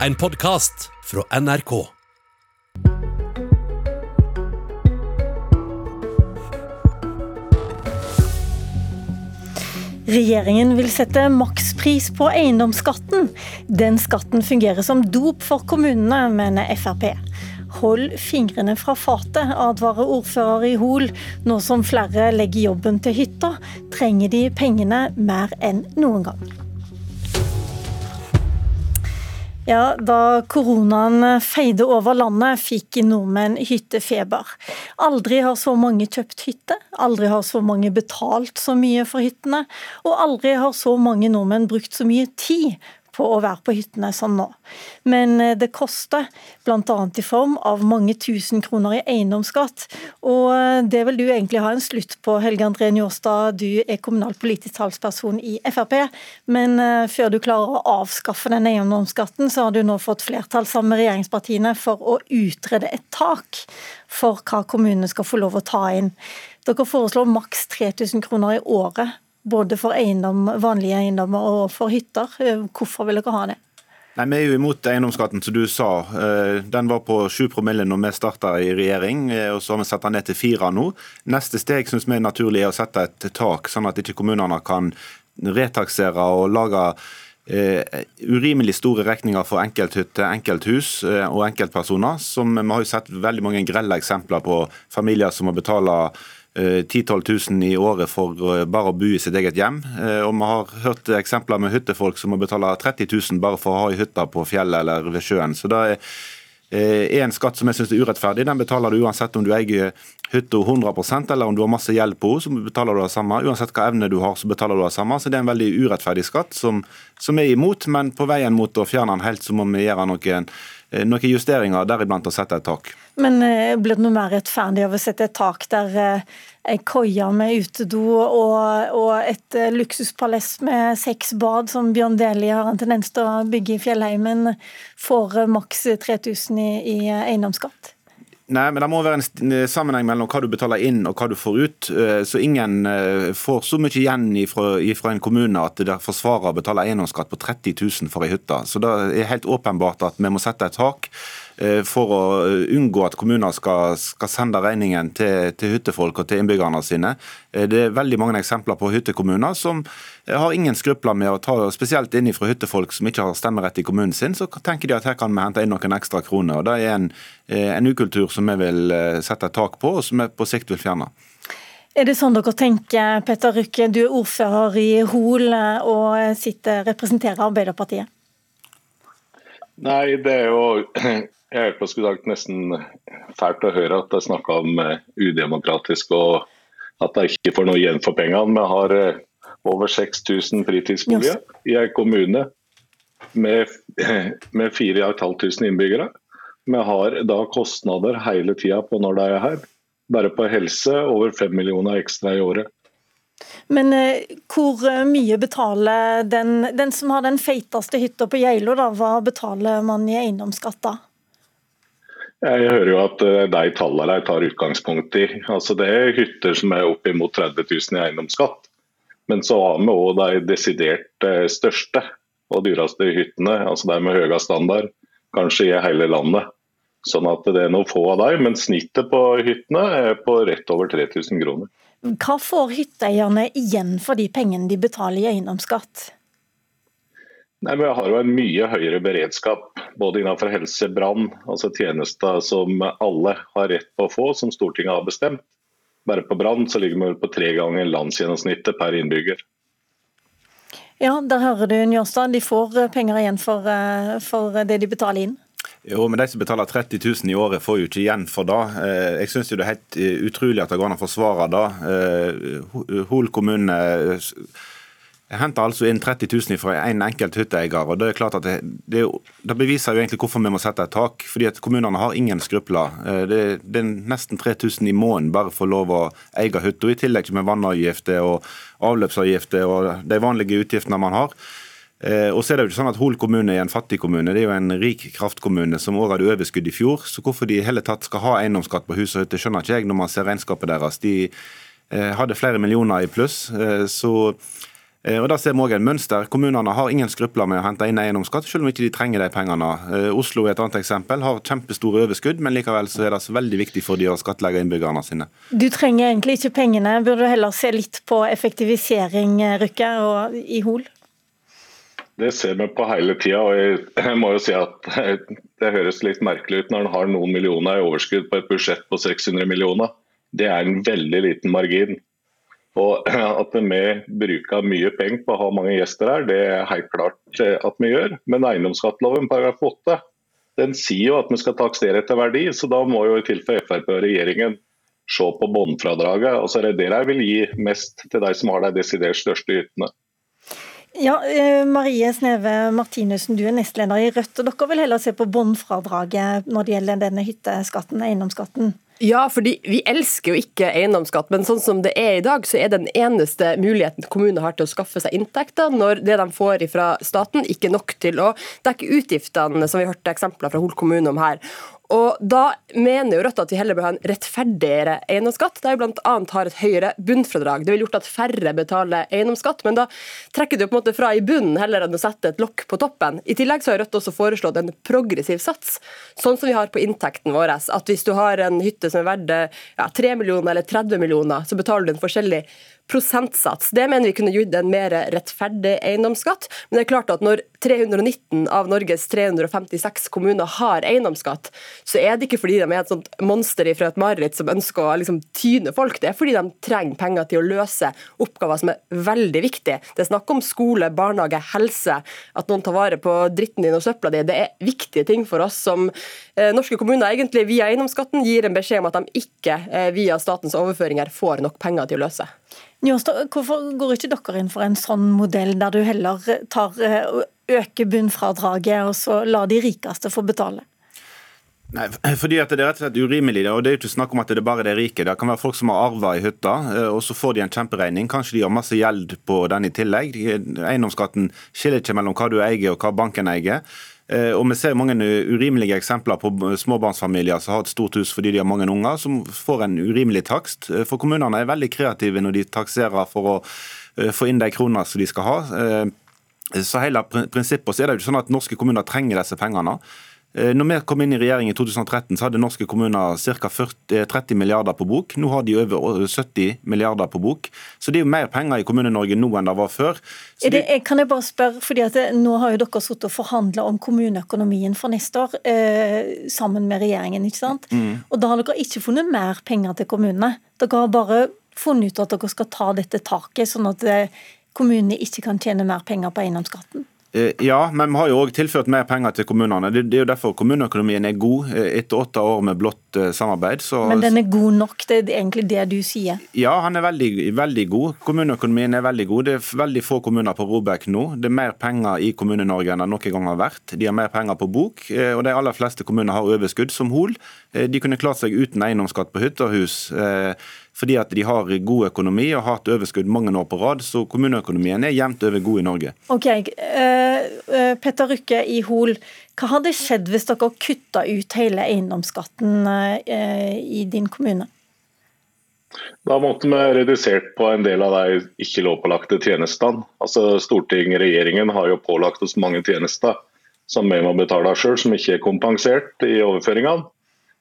En podkast fra NRK. Regjeringen vil sette makspris på eiendomsskatten. Den skatten fungerer som dop for kommunene, mener Frp. Hold fingrene fra fatet, advarer ordfører i Hol. Nå som flere legger jobben til hytta, trenger de pengene mer enn noen gang. Ja, Da koronaen feide over landet, fikk nordmenn hyttefeber. Aldri har så mange kjøpt hytte, aldri har så mange betalt så mye for hyttene, og aldri har så mange nordmenn brukt så mye tid på å være på hyttene som nå. Men eh, det koster, bl.a. i form av mange tusen kroner i eiendomsskatt. Og eh, det vil du egentlig ha en slutt på, Helge André Njåstad. Du er kommunalpolitisk talsperson i Frp. Men eh, før du klarer å avskaffe den eiendomsskatten, så har du nå fått flertall sammen med regjeringspartiene for å utrede et tak for hva kommunene skal få lov å ta inn. Dere foreslår maks 3000 kroner i året både for eiendom, vanlige eiendommer og for hytter. Hvorfor vil dere ha det? Nei, Vi er jo imot eiendomsskatten, som du sa. Eh, den var på 7 promille når vi starta i regjering, eh, og så har vi satt den ned til 4 nå. Neste steg synes vi er naturlig er å sette et tak, sånn at ikke kommunene kan retaksere og lage Uh, urimelig store regninger for enkelthytter, enkelthus uh, og enkeltpersoner. Som Vi har jo sett veldig mange grelle eksempler på familier som må betale 10 12 000 i året for eh, bare å bo i sitt eget hjem. Eh, og Vi har hørt eksempler med hyttefolk som må betale 30 000 bare for å ha ei hytte på fjellet eller ved sjøen. Så det er eh, en skatt som jeg synes er urettferdig. Den betaler du uansett om du eier hytta 100% eller om du har masse gjeld på henne, så betaler du det samme. Uansett hva evne du har, så betaler du det samme. Så det er en veldig urettferdig skatt som, som er imot, men på veien mot å fjerne den helt, så må vi gjøre noen, noen justeringer, deriblant å sette et tak. Men eh, blir det noe mer rettferdig av å sette et tak der eh, ei koie med utedo og, og et luksuspalass med seks bad, som Bjørn Deli har en tendens til å bygge i fjellheimen, får maks 3000 i, i eiendomsskatt? Nei, men Det må være en sammenheng mellom hva du betaler inn og hva du får ut. Så Ingen får så mye igjen fra en kommune at det forsvarer å betale eiendomsskatt på 30 000 for ei hytte. Så Det er helt åpenbart at vi må sette et tak. Eh, for å eh, unngå at kommuner skal, skal sende regningen til, til, hyttefolk og til innbyggerne sine. Eh, det er veldig mange eksempler på hyttekommuner som har ingen skrupler med å ta spesielt inn fra hyttefolk som ikke har stemmerett i kommunen sin. Så tenker de at her kan vi hente inn noen ekstra kroner. og Det er en, en ukultur som vi vil sette tak på, og som vi på sikt vil fjerne. Er det sånn dere tenker, Petter Rykke, du er ordfører i Hol og sitter, representerer Arbeiderpartiet? Nei, det er jo jeg hørte på skulle sagt nesten fælt å høre at det er snakka om uh, udemokratisk og at de ikke får noe igjen for pengene. Vi har uh, over 6000 fritidsboliger yes. i en kommune med, med 4500 innbyggere. Vi har da kostnader hele tida på når de er her. Bare på helse over 5 millioner ekstra i året. Men eh, hvor mye betaler den, den, som har den feiteste hytta på Geilo, da, hva betaler man i eiendomsskatt da? Jeg hører jo at eh, de tallene jeg tar utgangspunkt i. Altså Det er hytter som er oppimot 30 000 i eiendomsskatt. Men så har vi òg de desidert eh, største og dyreste hyttene, altså de med høyest standard, kanskje i hele landet. Sånn at det er noen få av dem, men snittet på hyttene er på rett over 3000 kroner. Hva får hytteeierne igjen for de pengene de betaler i eiendomsskatt? Nei, Vi har jo en mye høyere beredskap både innenfor helse, brann, altså tjenester som alle har rett på å få, som Stortinget har bestemt. Bare på brann så ligger vi på tre ganger landsgjennomsnittet per innbygger. Ja, der hører du Njåstad. De får penger igjen for, eh, for, det de betaler inn. Jo, men De som betaler 30 000 i året, får jo ikke igjen for det. Eh, jeg syns det er helt eh, utrolig at det går an å forsvare det. Hol kommune henter altså inn 30 000 fra en enkelt hytteeier. og Det er klart at det, det, det, beviser jo egentlig hvorfor vi må sette et tak. fordi at Kommunene har ingen skrupler. Eh, det, det er nesten 3000 i måneden bare for lov å eie hytta, i tillegg med vannavgifter og avløpsavgifter og de vanlige utgiftene man har. Eh, og så er det jo ikke sånn at Hol kommune er en fattig kommune. Det er jo en rik kraftkommune som også hadde overskudd i fjor. Så hvorfor de i hele tatt skal ha eiendomsskatt på hus og hytte, skjønner ikke jeg når man ser regnskapet deres. De eh, hadde flere millioner i pluss. så og da ser vi også en mønster. Kommunene har ingen skrupler med å hente inn eiendomsskatt, selv om ikke de trenger de pengene. Eh, Oslo er et annet eksempel, har kjempestore overskudd, men likevel så er det så veldig viktig for de å skattlegge innbyggerne sine. Du trenger egentlig ikke pengene, burde du heller se litt på effektivisering, Rykke, og i Hol? Det ser vi på hele tida. Og jeg må jo si at det høres litt merkelig ut når en har noen millioner i overskudd på et budsjett på 600 millioner. Det er en veldig liten margin. Og At vi bruker mye penger på å ha mange gjester her, det er helt klart eh, at vi gjør. Men eiendomsskatteloven paragraf 8 den sier jo at vi skal taksere etter verdi, så da må jo i tilfelle Frp og regjeringen se på bunnfradraget. Og så er det det jeg vil gi mest til de som har de desidert største ytene. Ja, eh, Marie Sneve Martinussen, du er nestleder i Rødt. og Dere vil heller se på bunnfradraget når det gjelder denne hytteskatten, eiendomsskatten? Ja, fordi vi elsker jo ikke eiendomsskatt, men sånn som det er i dag, så er den eneste muligheten kommunene har til å skaffe seg inntekter, når det de får fra staten, ikke nok til å dekke utgiftene, som vi hørte eksempler fra Hol kommune om her. Og Da mener jo Rødt at vi heller bør ha en rettferdigere eiendomsskatt, der vi bl.a. har et høyere bunnfradrag. Det ville gjort at færre betaler eiendomsskatt, men da trekker jo på en måte fra i bunnen heller enn å sette et lokk på toppen. I tillegg så har Rødt også foreslått en progressiv sats, sånn som vi har på inntekten vår. At hvis du har en hytte som er verdt ja, 3 millioner eller 30 millioner, så betaler du en forskjellig prosentsats. Det mener vi kunne gitt en mer rettferdig eiendomsskatt. Men det er klart at når 319 av Norges 356 kommuner har eiendomsskatt, så er det ikke fordi de er et sånt monster fra et mareritt som ønsker å liksom tyne folk. Det er fordi de trenger penger til å løse oppgaver som er veldig viktige. Det er snakk om skole, barnehage, helse, at noen tar vare på dritten din og søpla di. Det er viktige ting for oss som eh, norske kommuner egentlig via eiendomsskatten gir en beskjed om at de ikke eh, via statens overføringer får nok penger til å løse. Njåstad, hvorfor går ikke dere inn for en sånn modell der du heller tar, eh, øker bunnfradraget og så lar de rikeste få betale? Nei, fordi at Det er rett og slett urimelig. og Det er jo ikke snakk om at det er bare de rike. Det kan være folk som har arva i hytta, eh, og så får de en kjemperegning. Kanskje de har masse gjeld på den i tillegg. Eiendomsskatten skiller ikke mellom hva du eier og hva banken eier. Eh, og Vi ser mange urimelige eksempler på småbarnsfamilier som har et stort hus fordi de har mange unger, som får en urimelig takst. Eh, for Kommunene er veldig kreative når de takserer for å eh, få inn de kronene som de skal ha. Så hele prinsippet så er det jo sånn at Norske kommuner trenger disse pengene. Eh, når vi kom inn i regjering i 2013, så hadde norske kommuner ca. 30 eh, milliarder på bok. Nå har de over 70 milliarder på bok. Så det er jo mer penger i Kommune-Norge nå enn det var før. Det, kan jeg bare spørre, fordi det, Nå har jo dere sittet og forhandla om kommuneøkonomien for neste år eh, sammen med regjeringen. ikke sant? Mm. Og Da har dere ikke funnet mer penger til kommunene. Dere har bare funnet ut at dere skal ta dette taket, sånn at eh, kommunene ikke kan tjene mer penger på eiendomsskatten. Eh, ja, men vi har jo òg tilført mer penger til kommunene. Det, er jo derfor kommuneøkonomien er god eh, etter åtte år med blått eh, samarbeid. Så, men den er god nok, det er egentlig det du sier? Ja, han er veldig, veldig god. Kommuneøkonomien er veldig god. Det er veldig få kommuner på Robek nå. Det er mer penger i Kommune-Norge enn det noen gang har vært. De har mer penger på bok, og de aller fleste kommuner har overskudd som Hol. De kunne klart seg uten eiendomsskatt på hytte og hus fordi at de har god økonomi og har hatt overskudd mange år på rad. Så kommuneøkonomien er jevnt over god i Norge. Ok, uh, Petter Rykke i Hol, hva hadde skjedd hvis dere kutta ut hele eiendomsskatten uh, i din kommune? Da måtte vi redusert på en del av de ikke-lovpålagte tjenestene. Altså Stortinget regjeringen har jo pålagt oss mange tjenester som vi må betale selv, som ikke er kompensert i overføringene.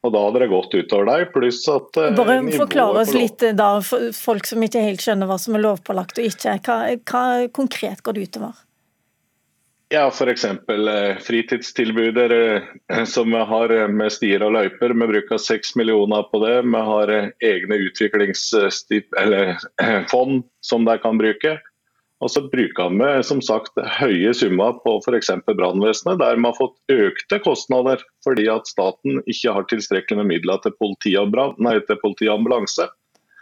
Og Da hadde det gått utover deg, pluss at eh, Bare forklar oss litt, da, for folk som ikke helt skjønner hva som er lovpålagt og ikke. Hva, hva konkret går det utover? Ja, F.eks. fritidstilbuder eh, som vi har med stier og løyper. Vi bruker seks millioner på det. Vi har egne utviklingsfond som de kan bruke. Og så bruker vi som sagt høye summer på f.eks. brannvesenet, der vi har fått økte kostnader fordi at staten ikke har tilstrekkelig med midler til politi og, ambulanse.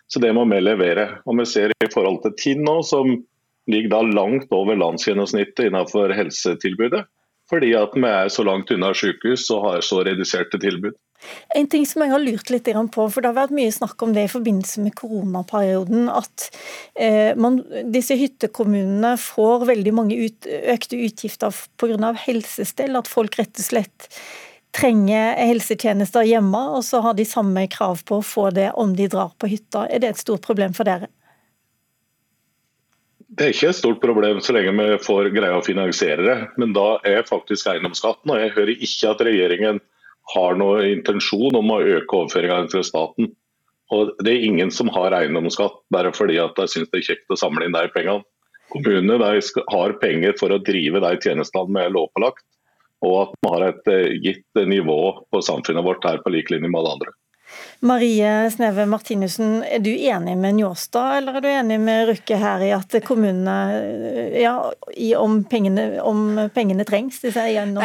Så det må vi levere. Og vi ser i forhold til Tinn nå, som ligger da langt over landsgjennomsnittet innenfor helsetilbudet. Fordi at vi er så langt unna sykehus og har så reduserte tilbud. En ting som jeg har lurt litt på, for det har vært mye snakk om det i forbindelse med koronaperioden, at eh, man, disse hyttekommunene får veldig mange ut, økte utgifter pga. helsestell. At folk rett og slett trenger helsetjenester hjemme, og så har de samme krav på å få det om de drar på hytta. Er det et stort problem for dere? Det er ikke et stort problem så lenge vi får greie å finansiere det. Men da er faktisk eiendomsskatten. Og jeg hører ikke at regjeringen har noen intensjon om å øke overføringene til staten. Og Det er ingen som har eiendomsskatt bare fordi at de syns det er kjekt å samle inn de pengene. Kommunene de har penger for å drive de tjenestene er lovpålagt, og at man har et eh, gitt nivå på samfunnet vårt her på lik linje med alle andre. Marie Sneve Martinussen, er du enig med Njåstad, eller er du enig med Røkke her i at kommunene ja, om, pengene, om pengene trengs, disse skatten?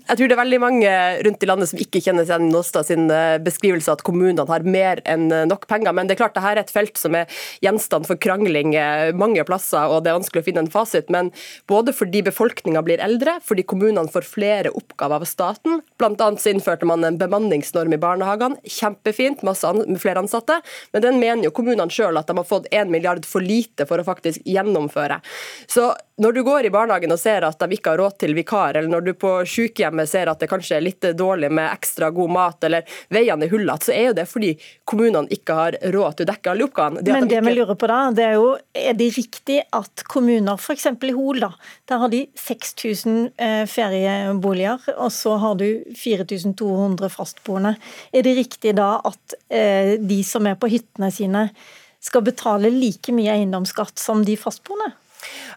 Jeg, jeg tror det er veldig mange rundt i landet som ikke kjenner seg Njåstad sin eh, beskrivelse at kommunene har mer enn eh, nok penger. Men det er klart dette er et felt som er gjenstand for krangling eh, mange plasser, og det er vanskelig å finne en fasit. Men både fordi befolkninga blir eldre, fordi kommunene får flere oppgaver av staten, bl.a. så innførte man en bemanningsnorm i barnehagene. kjempefint masse an flere ansatte, men den mener jo kommunene sjøl at de har fått 1 milliard for lite for å faktisk gjennomføre. Så når du går i barnehagen og ser at de ikke har råd til vikar, eller når du på sykehjemmet ser at det kanskje er litt dårlig med ekstra god mat, eller veiene er hullete, så er jo det fordi kommunene ikke har råd til å dekke alle oppgavene. Det Men det vi lurer på da, det er jo er det riktig at kommuner, f.eks. i Hol, da, der har de 6000 eh, ferieboliger, og så har du 4200 fastboende. Er det riktig da at eh, de som er på hyttene sine, skal betale like mye eiendomsskatt som de fastboende?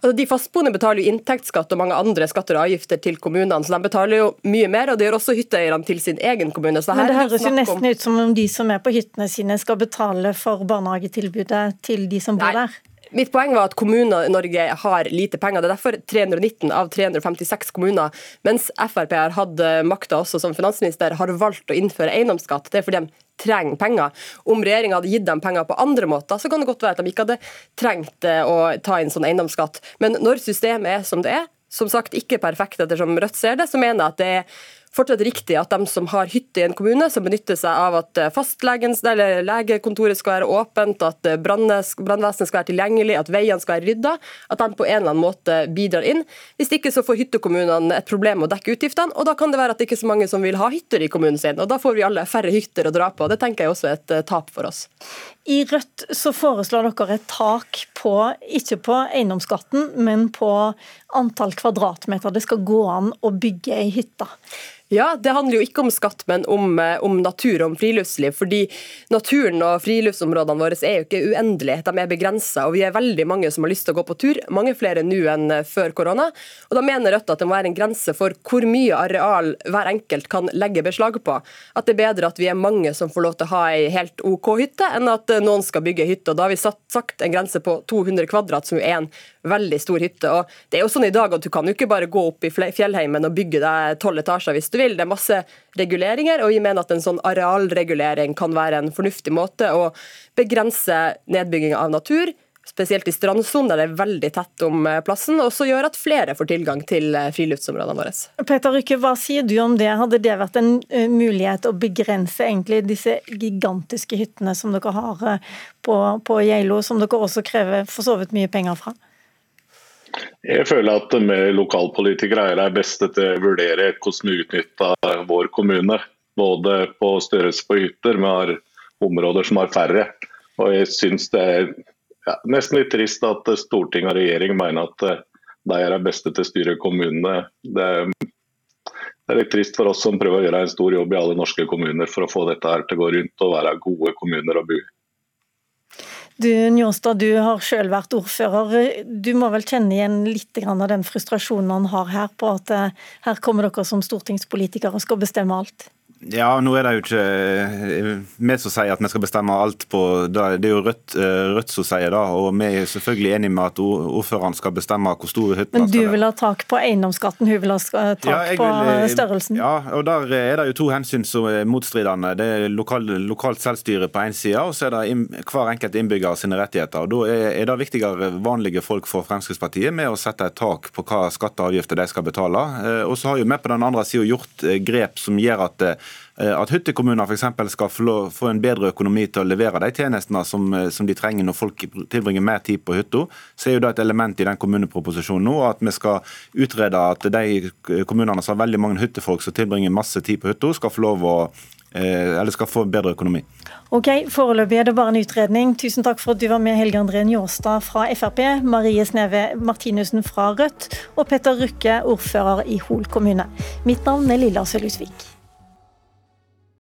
Altså, de fastboende betaler jo inntektsskatt og mange andre skatter og avgifter til kommunene, så de betaler jo mye mer. og Det gjør også hytteeierne til sin egen kommune. Men det høres jo nesten ut som om de som er på hyttene sine skal betale for barnehagetilbudet til de som bor Nei. der? Mitt poeng var at kommuner i Norge har lite penger. Det er derfor 319 av 356 kommuner, mens Frp har hatt makta også som finansminister, har valgt å innføre eiendomsskatt. Det er fordi de trenger penger. Om regjeringa hadde gitt dem penger på andre måter, så kan det godt være at de ikke hadde trengt eh, å ta inn sånn eiendomsskatt. Men når systemet er som det er, som sagt ikke perfekt ettersom Rødt ser det, så mener jeg at det er fortsatt riktig at de som har hytte i en kommune, som benytter seg av at fastlegens, eller legekontoret skal være åpent, at eh, brannvesenet skal være tilgjengelig, at veiene skal være rydda, at de på en eller annen måte bidrar inn. Hvis ikke så får hyttekommunene et problem med å dekke utgiftene, og da kan det være at det ikke er så mange som vil ha hytter i kommunen sin. og Da får vi alle færre hytter å dra på. Det tenker jeg også er et eh, tap for oss. I Rødt så foreslår dere et tak på, ikke på eiendomsskatten, men på antall kvadratmeter det skal gå an å bygge ei hytte. Ja, Det handler jo ikke om skatt, men om, eh, om, natur og om friluftsliv. fordi Naturen og friluftsområdene våre er jo ikke uendelige, de er begrensa. Vi er veldig mange som har lyst til å gå på tur, mange flere nå enn eh, før korona. Og Da mener Rødt at det må være en grense for hvor mye areal hver enkelt kan legge beslag på. At det er bedre at vi er mange som får lov til å ha ei helt OK hytte, enn at eh, noen skal bygge hytte. Og Da har vi satt, sagt en grense på 200 kvadrat, som jo er en veldig stor hytte. Og Det er jo sånn i dag at Du kan jo ikke bare gå opp i fjellheimen og bygge deg tolv etasjer hvis du vil. Det masse reguleringer, og vi mener at en sånn arealregulering kan være en fornuftig måte å begrense nedbygging av natur spesielt i strandsonen der det er veldig tett om eh, plassen, og så gjør at flere får tilgang til eh, friluftsområdene våre. Peter Rykke, hva sier du om det? Hadde det vært en eh, mulighet å begrense egentlig disse gigantiske hyttene som dere har på, på Geilo, som dere også krever for så vidt mye penger fra? Jeg føler at vi lokalpolitikere er de beste til å vurdere hvordan vi utnytter vår kommune. Både på størrelse på hytter, vi har områder som har færre. Og jeg synes det er ja, nesten litt trist at storting og regjering mener at de er de beste til å styre kommunene. Det, det, er litt trist for oss som prøver å gjøre en stor jobb i alle norske kommuner for å få dette her til å gå rundt og være gode kommuner å bo i. Du Njåstad, du har selv vært ordfører. Du må vel kjenne igjen litt av den frustrasjonen han har her, på at eh, her kommer dere som stortingspolitikere og skal bestemme alt? Ja, nå er det jo ikke eh, vi som sier at vi skal bestemme alt på Det er jo Rødt, eh, Rødt som sier det. Og vi er selvfølgelig enige med at ordføreren skal bestemme hvor store hyttene skal være. Men du vil ha tak på eiendomsskatten, hun vil ha tak ja, vil, på størrelsen? Ja, og der er det jo to hensyn som er motstridende. Det er lokal, lokalt selvstyre på én side, og så er det hver enkelt innbygger sine rettigheter. Og Da er det viktigere vanlige folk for Fremskrittspartiet med å sette et tak på hva skatter og avgifter de skal betale. Eh, og så har jo vi på den andre sida gjort grep som gjør at Eh, Eh, at hyttekommuner f.eks. skal få en bedre økonomi til å levere de tjenestene som, eh, som de trenger når folk tilbringer mer tid på hytta, så er jo det et element i den kommuneproposisjonen nå. At vi skal utrede at de kommunene som har veldig mange hyttefolk som tilbringer masse tid på hytta, skal få lov å eh, eller skal få bedre økonomi. Ok, Foreløpig er det bare en utredning. Tusen takk for at du var med, Helge André Njåstad fra Frp, Marie Sneve Martinussen fra Rødt og Petter Rukke, ordfører i Hol kommune. Mitt navn er Lilla Sølhusvik.